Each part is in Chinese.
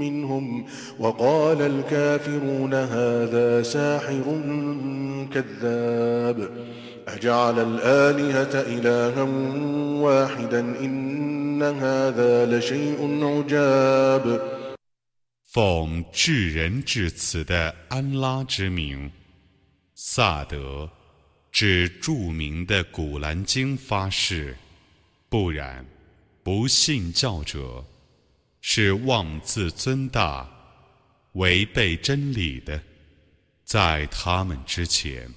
منهم وقال الكافرون هذا ساحر كذاب أجعل الآلهة إلها واحدا إن هذا لشيء عجاب 奉至仁至慈的安拉之名，萨德指着名的《古兰经》发誓，不然，不信教者 是妄自尊大、违背真理的。在他们之前，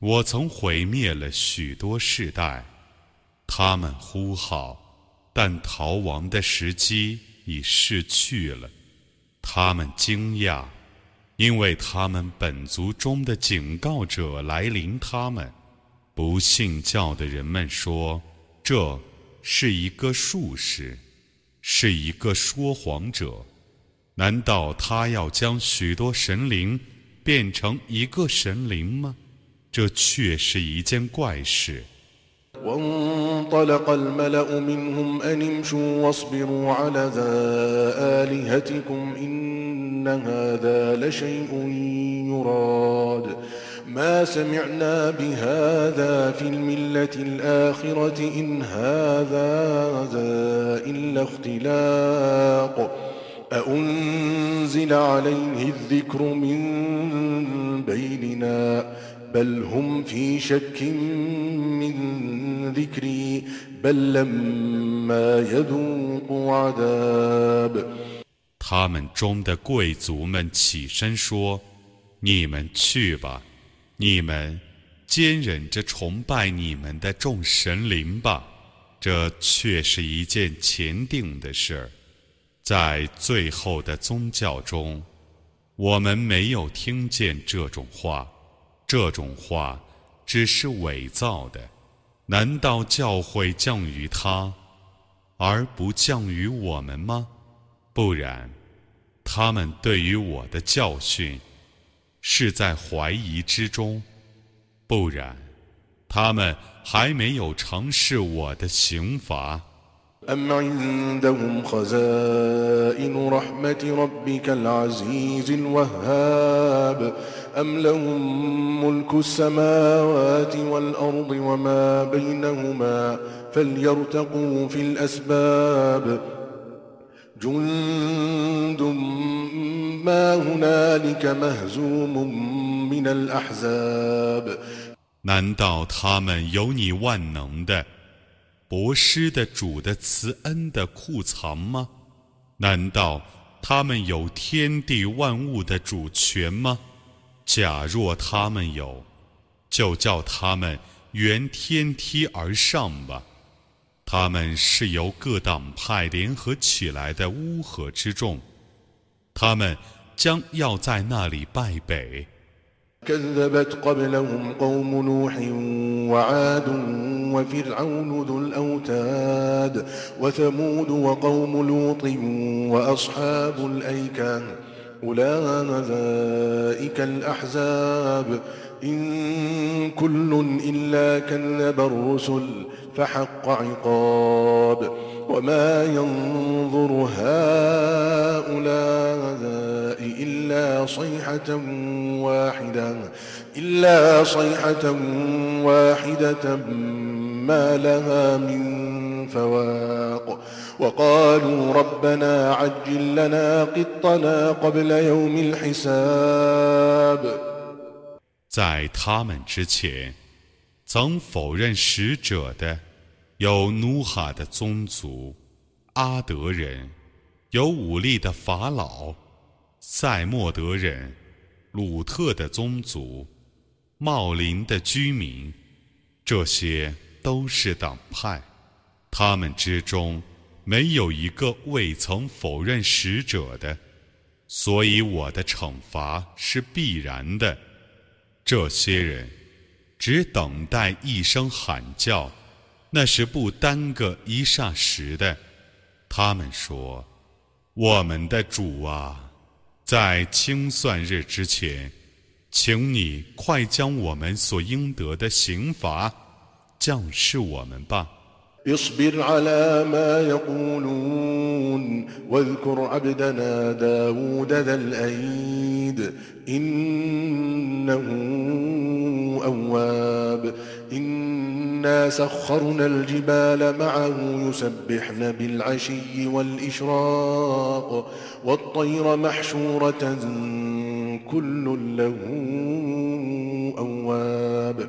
我曾毁灭了许多世代，他们呼号，但逃亡的时机已逝去了。他们惊讶，因为他们本族中的警告者来临。他们不信教的人们说：“这是一个术士，是一个说谎者。难道他要将许多神灵变成一个神灵吗？这却是一件怪事。” وانطلق الملأ منهم أن امشوا واصبروا على آلهتكم إن هذا لشيء يراد ما سمعنا بهذا في الملة الآخرة إن هذا إلا اختلاق أأنزل عليه الذكر من بيننا بل هم في شك من 他们中的贵族们起身说：“你们去吧， 你们坚忍着崇拜你们的众神灵吧。这却是一件前定的事儿，在最后的宗教中，我们没有听见这种话，这种话只是伪造的。”难道教会降于他，而不降于我们吗？不然，他们对于我的教训是在怀疑之中；不然，他们还没有尝试我的刑罚。أم عندهم خزائن رحمة ربك العزيز الوهاب أم لهم ملك السماوات والأرض وما بينهما فليرتقوا في الأسباب جند ما هنالك مهزوم من الأحزاب 难道他们有你万能的博施的主的慈恩的库藏吗？难道他们有天地万物的主权吗？假若他们有，就叫他们沿天梯而上吧。 他们是由各党派联合起来的乌合之众，他们将要在那里败北。كذبت قبلهم قوم نوح وعاد وفرعون ذو الأوتاد وثمود وقوم لوط وأصحاب الأيكة أولئك الأحزاب إن كل إلا كذب الرسل فحق عقاب وما ينظر هؤلاء إلا صيحة واحدة إلا صيحة واحدة ما لها من فواق وقالوا ربنا عجل لنا قطنا قبل يوم الحساب 在他们之前，曾否认使者的 有努哈的宗族、阿德人，有武力的法老、塞莫德人、鲁特的宗族、茂林的居民，这些都是党派。他们之中没有一个未曾否认使者的，所以我的惩罚是必然的。这些人只等待一声喊叫，那是不耽搁一霎时的。他们说：“我们的主啊，在清算日之前，请你快将我们所应得的刑罚降示我们吧。” اصبر على ما يقولون واذكر عبدنا داود ذا الأيد إنه أواب إنا سخرنا الجبال معه يسبحن بالعشي والإشراق والطير محشورة كل له أواب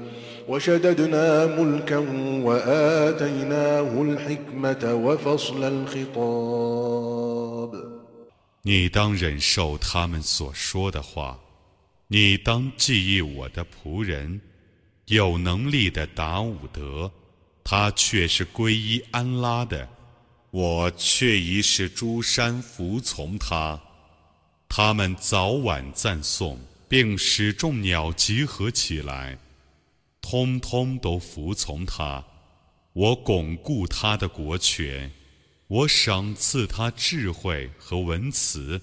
你当忍受他们所说的话，你当记忆我的仆人， 有能力的达伍德，他却是皈依安拉的，我却已使诸山服从他，他们早晚赞颂，并使众鸟集合起来。通通都服从他，我巩固他的国权，我赏赐他智慧和文辞。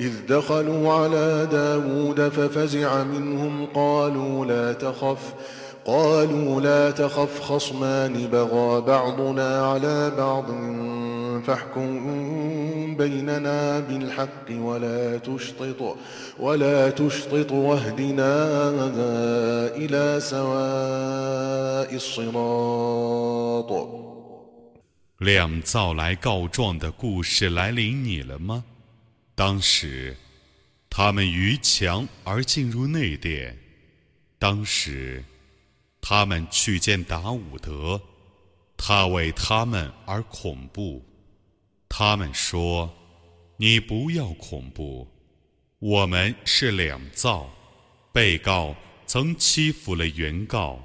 وهل أتاك نبأ الخصم إذ تسوروا المحراب إذ دخلوا على داود ففزع منهم قالوا لا تخف قالوا لا تخف خصمان بغى بعضنا على بعض فاحكم بيننا بالحق ولا تشطط ولا تشطط واهدنا إلى سواء الصراط 两造来告状的故事来临你了吗？ 当时，他们逾墙而进入内殿。当时，他们去见达伍德，他为他们而恐怖。他们说：“你不要恐怖，我们是两造，被告曾欺负了原告，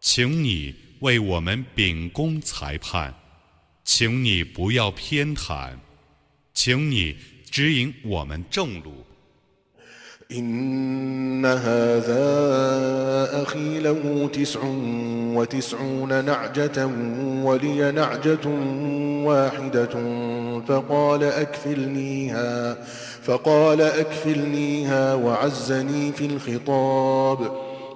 请你为我们秉公裁判，请你不要偏袒，请你指引我们正路。” إن هذا أخي له تسع وتسعون نعجة ولي نعجة واحدة فقال أكفلنيها فقال أكفلنيها وعزني في الخطاب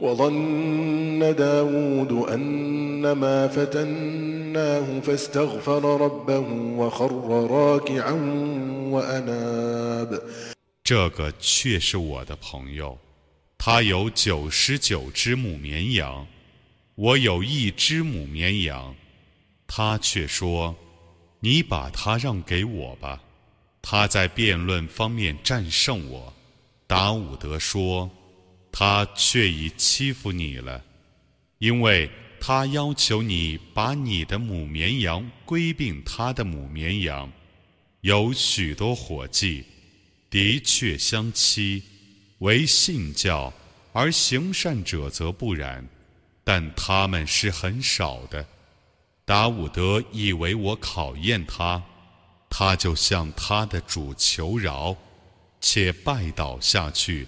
وظن داود أنما فتناه فاستغفر ربه وخر راكعا وأناب 这个却是我的朋友，他有九十九只母绵羊，我有一只母绵羊，他却说：“你把它让给我吧。”他在辩论方面战胜我。达伍德说。 他却已欺负你了，因为他要求你把你的母绵羊归并他的母绵羊，有许多伙计，的确相欺，为信教而行善者则不然，但他们是很少的。达伍德以为我考验他，他就向他的主求饶，且拜倒下去。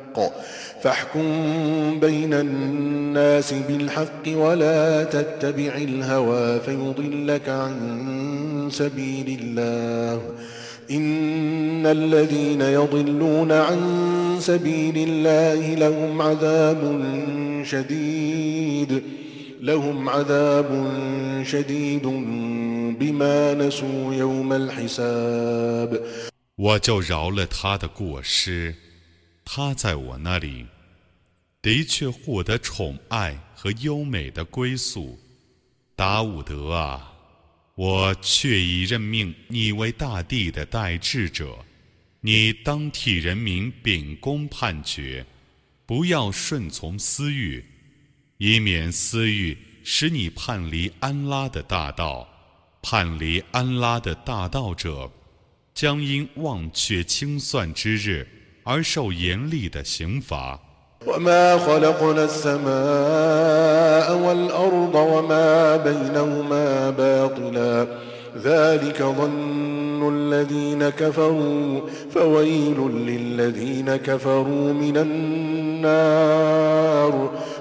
فاحكم بين الناس بالحق ولا تتبع الهوى فيضلك عن سبيل الله إن الذين يضلون عن سبيل الله لهم عذاب شديد لهم عذاب شديد بما نسوا يوم الحساب 我就饶了他的过失， 他在我那里的确获得宠爱和优美的归宿。达伍德啊，我却已任命你为大地的代治者，你当替人民秉公判决，不要顺从私欲，以免私欲使你叛离安拉的大道。叛离安拉的大道者。将因忘却清算之日而受严厉的刑罚。وما خلقنا السماء والأرض وما بينهما باطلا ذلك ظن الذين كفروا فويل للذين كفروا من النار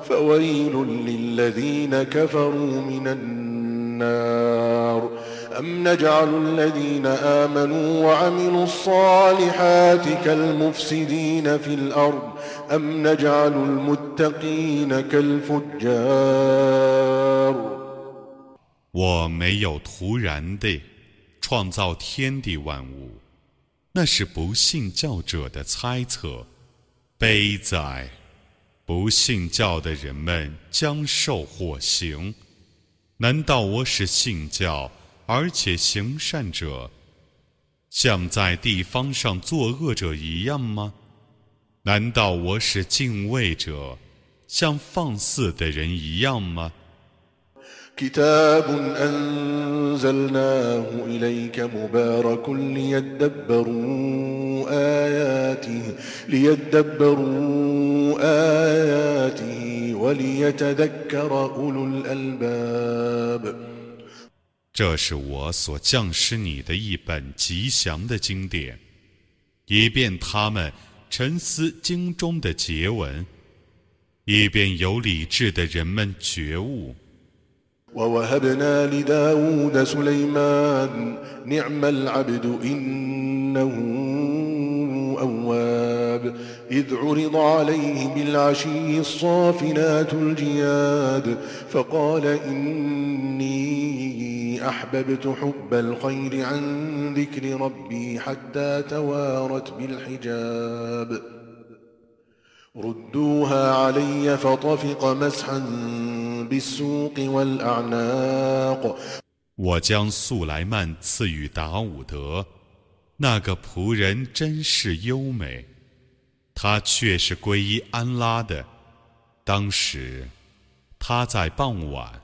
فويل للذين كفروا من النار أم نجعل الذين آمنوا وعملوا الصالحات كالمفسدين في الأرض أم نجعل المتقين كالفجار 我没有突然地创造天地万物，那是不信教者的猜测。悲哉！不信教的人们将受火刑。难道我是信教？ 而且行善者，像在地方上作恶者一样吗？难道我是敬畏者，像放肆的人一样吗？这是我所降施你的一本吉祥的经典，以便他们沉思经中的结文，以便有理智的人们觉悟。إذ عرض عليه بالعشي الصافنات الجياد فقال إني أحببت حب الخير عن ذكر ربي حتى توارت بالحجاب ردوها علي فطفق مسحا بالسوق والأعناق 我将素莱曼赐予达伍德，那个仆人真是优美。他却是皈依安拉的。当时，他在傍晚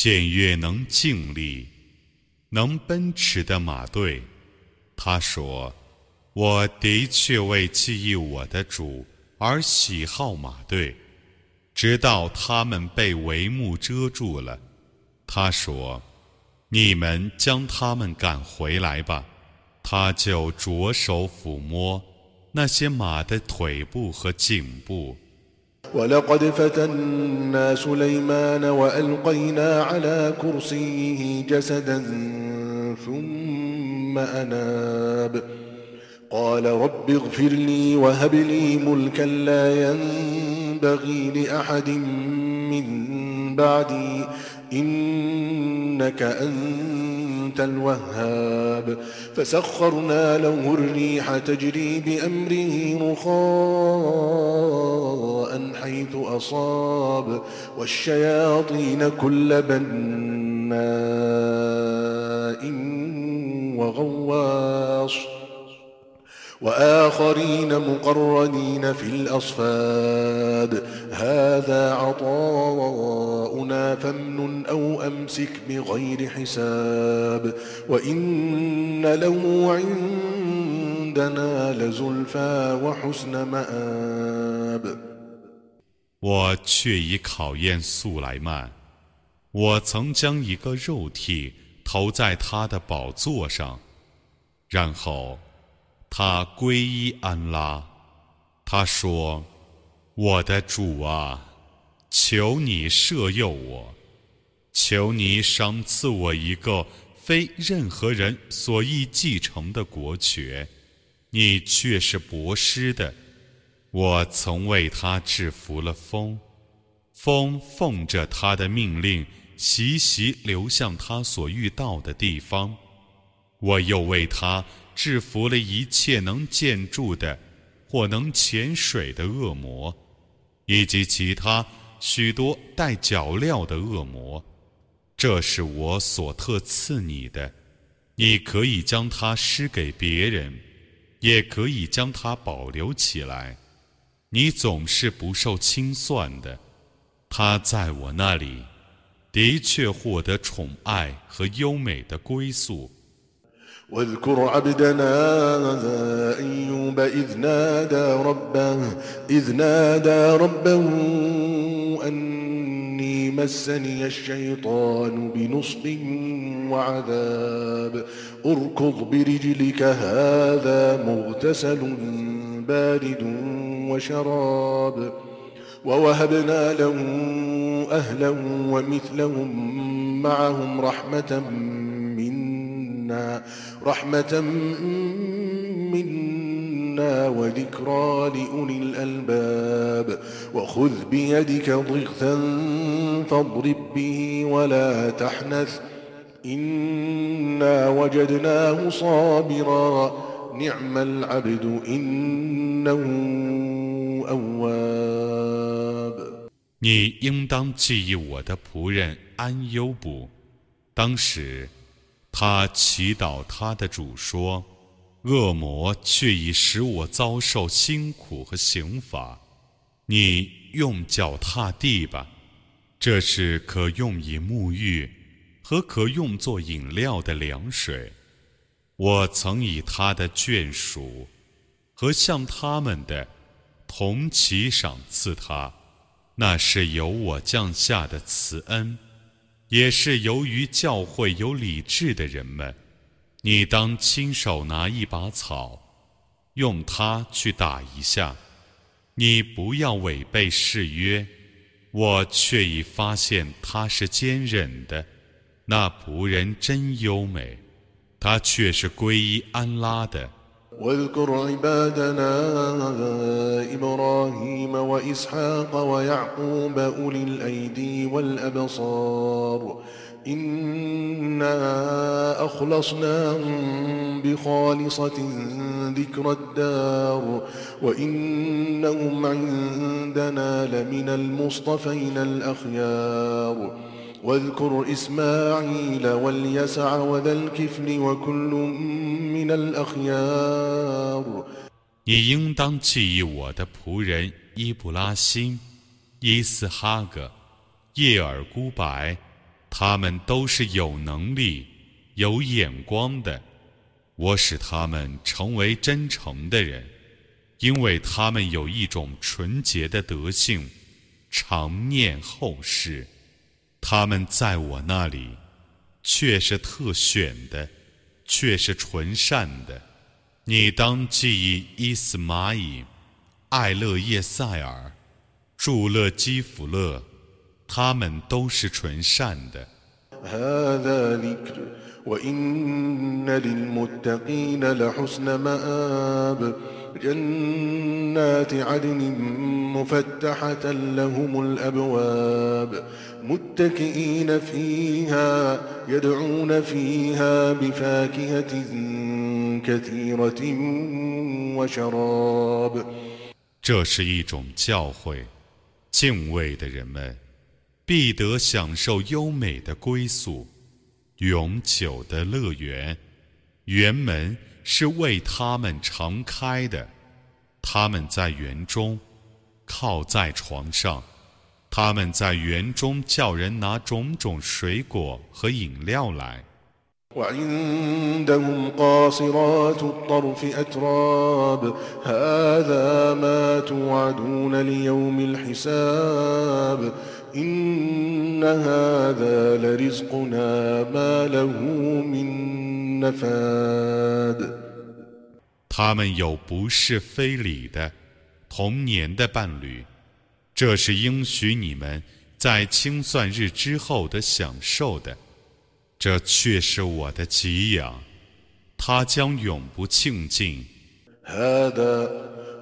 检阅能静立、能奔驰的马队。他说：“我的确为记忆我的主而喜好马队，直到他们被帷幕遮住了。”他说：“你们将他们赶回来吧。”他就着手抚摸。那些马的腿部和颈部。ولقد فتنا سليمان وألقينا على كرسيه جسدا ثم أناب. قال رب اغفر لي وهب لي ملكا لا ينبغي لأحد من بعدي إنك أنت الوهاب. فسخرنا له الريح تجري بأمره رخاء حيث أصاب. والشياطين كل بناء وغواص. وآخرين مقرنين في الأصفاد هذا عطاؤنا فمن أو أمسك بغير حساب وإن له عندنا لزلفى وحسن مآب 我却已考验素莱曼，我曾将一个肉体投在他的宝座上，然后 他皈依安拉，他说：“我的主啊，求你赦佑我，求你赏赐我一个非任何人所易继承的国权。你却是博施的，我曾为他制服了风，风奉着他的命令，习习流向他所遇到的地方。我又为他制服了一切能建筑的或能潜水的恶魔，以及其他许多带脚镣的恶魔。这是我所特赐你的，你可以将它施给别人，也可以将它保留起来。你总是不受清算的。他在我那里的确获得宠爱和优美的归宿。واذكر عبدنا أيوب إذ نادى ربه إذ نادى ربه أني مسني الشيطان بنصب وعذاب. اركض برجلك هذا مغتسل بارد وشراب. ووهبنا له أهلا ومثلهم معهم رحمة منا رحمة منا وذكرى لأولي الألباب وخذ بيدك ضغثا فاضرب به ولا تحنث إنا وجدناه صابرا نعم العبد إنه أواب 你应当记忆我的仆人安优卜。当时， 他祈祷他的主说：“恶魔却已使我遭受辛苦和刑罚。你用脚踏地吧，这是可用以沐浴和可用作饮料的凉水。我曾以他的眷属和向他们的同齐赏赐他。”那是由我降下的慈恩，也是由于教会有理智的人们。你当亲手拿一把草，用它去打一下。你不要违背誓约，我却已发现他是坚忍的。那仆人真优美，他却是皈依安拉的。واذكر عبادنا إبراهيم وإسحاق ويعقوب أولي الأيدي والأبصار. إنا أخلصناهم بخالصة ذكر الدار. وإنهم عندنا لمن المصطفين الأخيار. واذكر إسماعيل واليسع وذا الكفل وكل من الأخيار 你应当记忆我的仆人伊布拉辛、伊斯哈格、叶尔孤白，他们都是有能力、有眼光的。我使他们成为真诚的人，因为他们有一种纯洁的德性，常念后世。 他们在我那里，却是特选的，却是纯善的。你当记忆伊斯玛仪、艾勒叶塞尔、祝勒基弗勒，他们都是纯善的。جنات عدن مفتحة لهم الأبواب متكئين فيها يدعون فيها بفاكهة كثيرة وشراب 这是一种教诲，敬畏的人们必得享受优美的归宿，永久的乐园，园门。 是为他们常开的，他们在园中靠在床上，他们在园中叫人拿种种水果和饮料来。他们有不是非礼的童年的伴侣，这是应许你们在清算日之后的享受的，这却是我的给养，他将永不庆尽。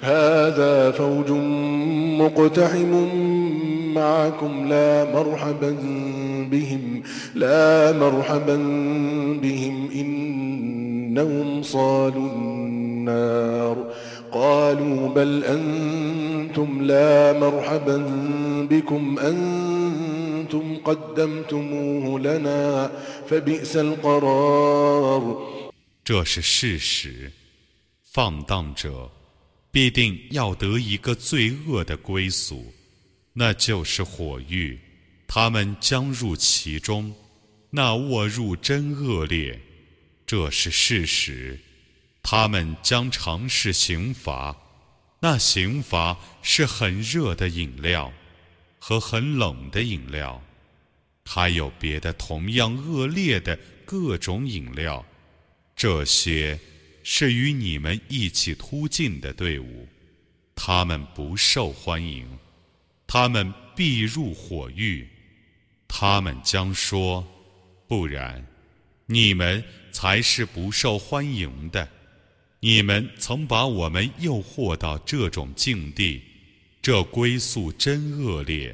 هذا فوج مقتحم معكم لا مرحبا بهم لا مرحبا بهم إنهم صالوا النار قالوا بل أنتم لا مرحبا بكم أنتم قدمتموه لنا فبئس القرار 这是事实，放荡者 必定要得一个罪恶的归宿。那就是火狱，他们将入其中，那沃入真恶劣，这是事实。他们将尝试刑罚，那刑罚是很热的饮料和很冷的饮料，还有别的同样恶劣的各种饮料。这些是与你们一起突进的队伍，他们不受欢迎。他们必入火狱，他们将说：“不然，你们才是不受欢迎的。你们曾把我们诱惑到这种境地，这归宿真恶劣。”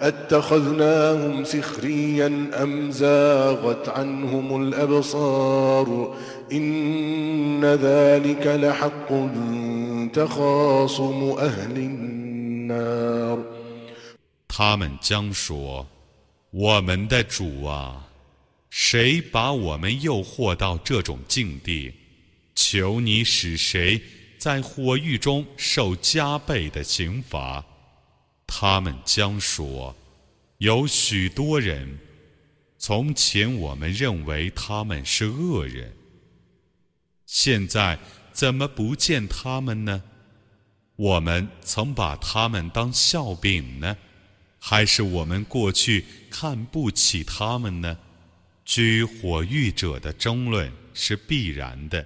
اتخذناهم سخريا أم زاغت عنهم الأبصار إن ذلك لحق تخاصم أهل النار 他们将说我们的主啊，谁把我们诱惑到这种境地？求你使谁在火狱中受加倍的刑罚？ 他们将说：有许多人，从前我们认为他们是恶人，现在怎么不见他们呢？我们曾把他们当笑柄呢？还是我们过去看不起他们呢？居火狱者的争论是必然的。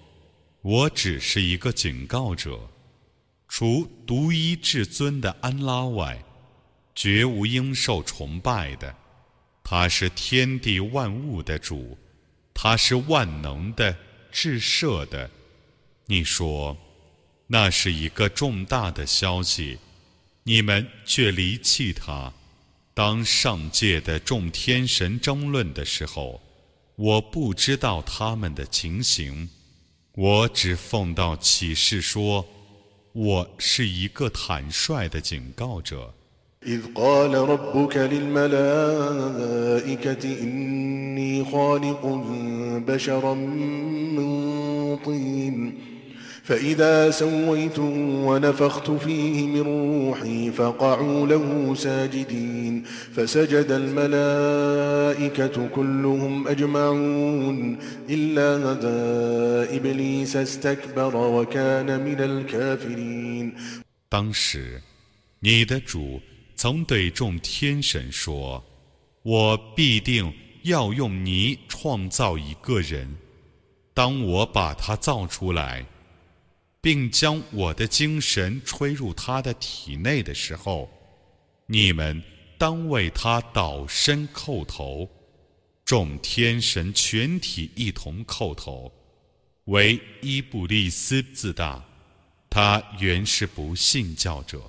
我只是一个警告者，除独一至尊的安拉外，绝无应受崇拜的。他是天地万物的主，他是万能的、至赦的。你说，那是一个重大的消息，你们却离弃他。当上界的众天神争论的时候，我不知道他们的情形。我只奉到启示说，我是一个坦率的警告者。إذ قال ربك للملائكة إني خالق بشرا من طين فإذا سويته ونفخت فيه من روحي فقعوا له ساجدين فسجد الملائكة كلهم أجمعون إلا هدى إبليس استكبر وكان من الكافرين 当时， 你的主曾对众天神说：“我必定要用泥创造一个人。当我把他造出来， 并将我的精神吹入他的体内的时候，你们当为他倒身叩头。众天神全体一同叩头，唯伊布利斯自大，他原是不信教者。”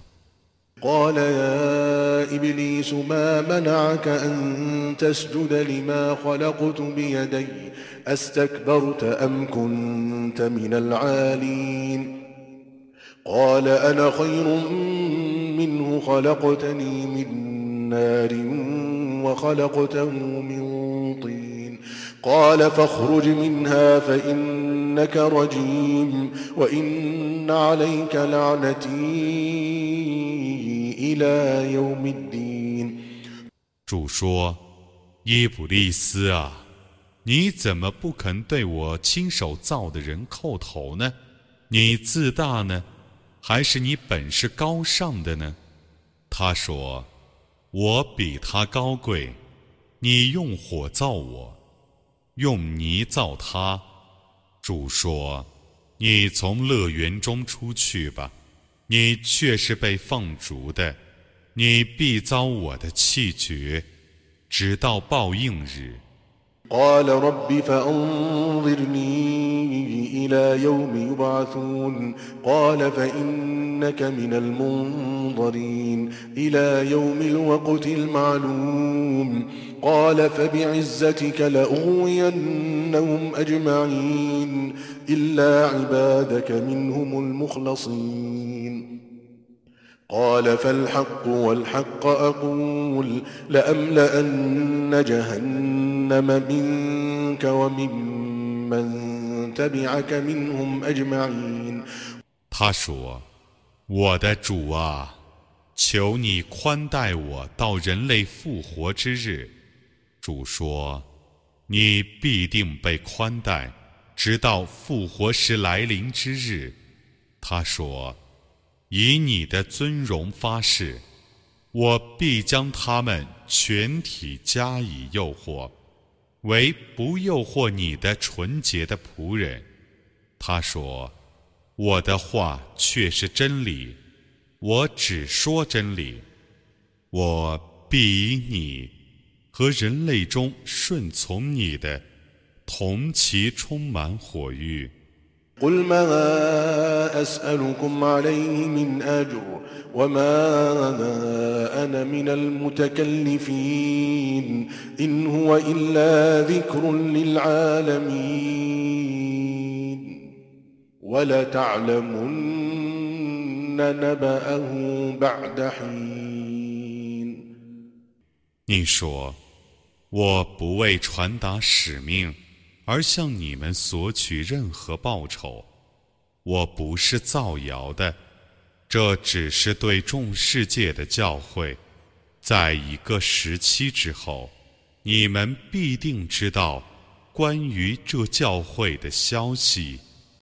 قال يا إبليس ما منعك أن تسجد لما خلقت بيدي؟ أستكبرت أم كنت من العالين؟ قال أنا خير منه خلقتني من نار وخلقته من طين. قال فاخرج منها فإنك رجيم وإن عليك لعنتي. 主说：“伊普利斯啊，你怎么不肯对我亲手造的人叩头呢？你自大呢，还是你本是高尚的呢？”他说：“我比他高贵。你用火造我，用泥造他。”主说：“你从乐园中出去吧。”你却是被放逐的，你必遭我的气绝，直到报应日。قال رب فأنظرني إلى يوم يبعثون قال فإنك من المنظرين إلى يوم الوقت المعلوم قال فبعزتك لأغوينهم أجمعين إلا عبادك منهم المخلصين قال فالحق والحق أقول لأملأن جهنم منك وممن تبعك منهم أجمعين 他说：“我的主啊，求你宽待我到人类复活之日。”主说：“你必定被宽待。”直到复活时来临之日，他说：“ 以你的尊荣发誓，我必将他们全体加以诱惑，为不诱惑你的纯洁的仆人。”他说：“我的话却是真理，我只说真理，我必以你和人类中顺从你的。”同其充满火域。قل ما أسألكم عليه من أجر وما أنا من المتكلفين إن هو إلا ذكر للعالمين ولتعلمن نبأه بعد حين 你说，我不为传达使命。 而向你们索取任何报酬，我不是造谣的，这只是对众世界的教诲。在一个时期之后，你们必定知道关于这教会的消息。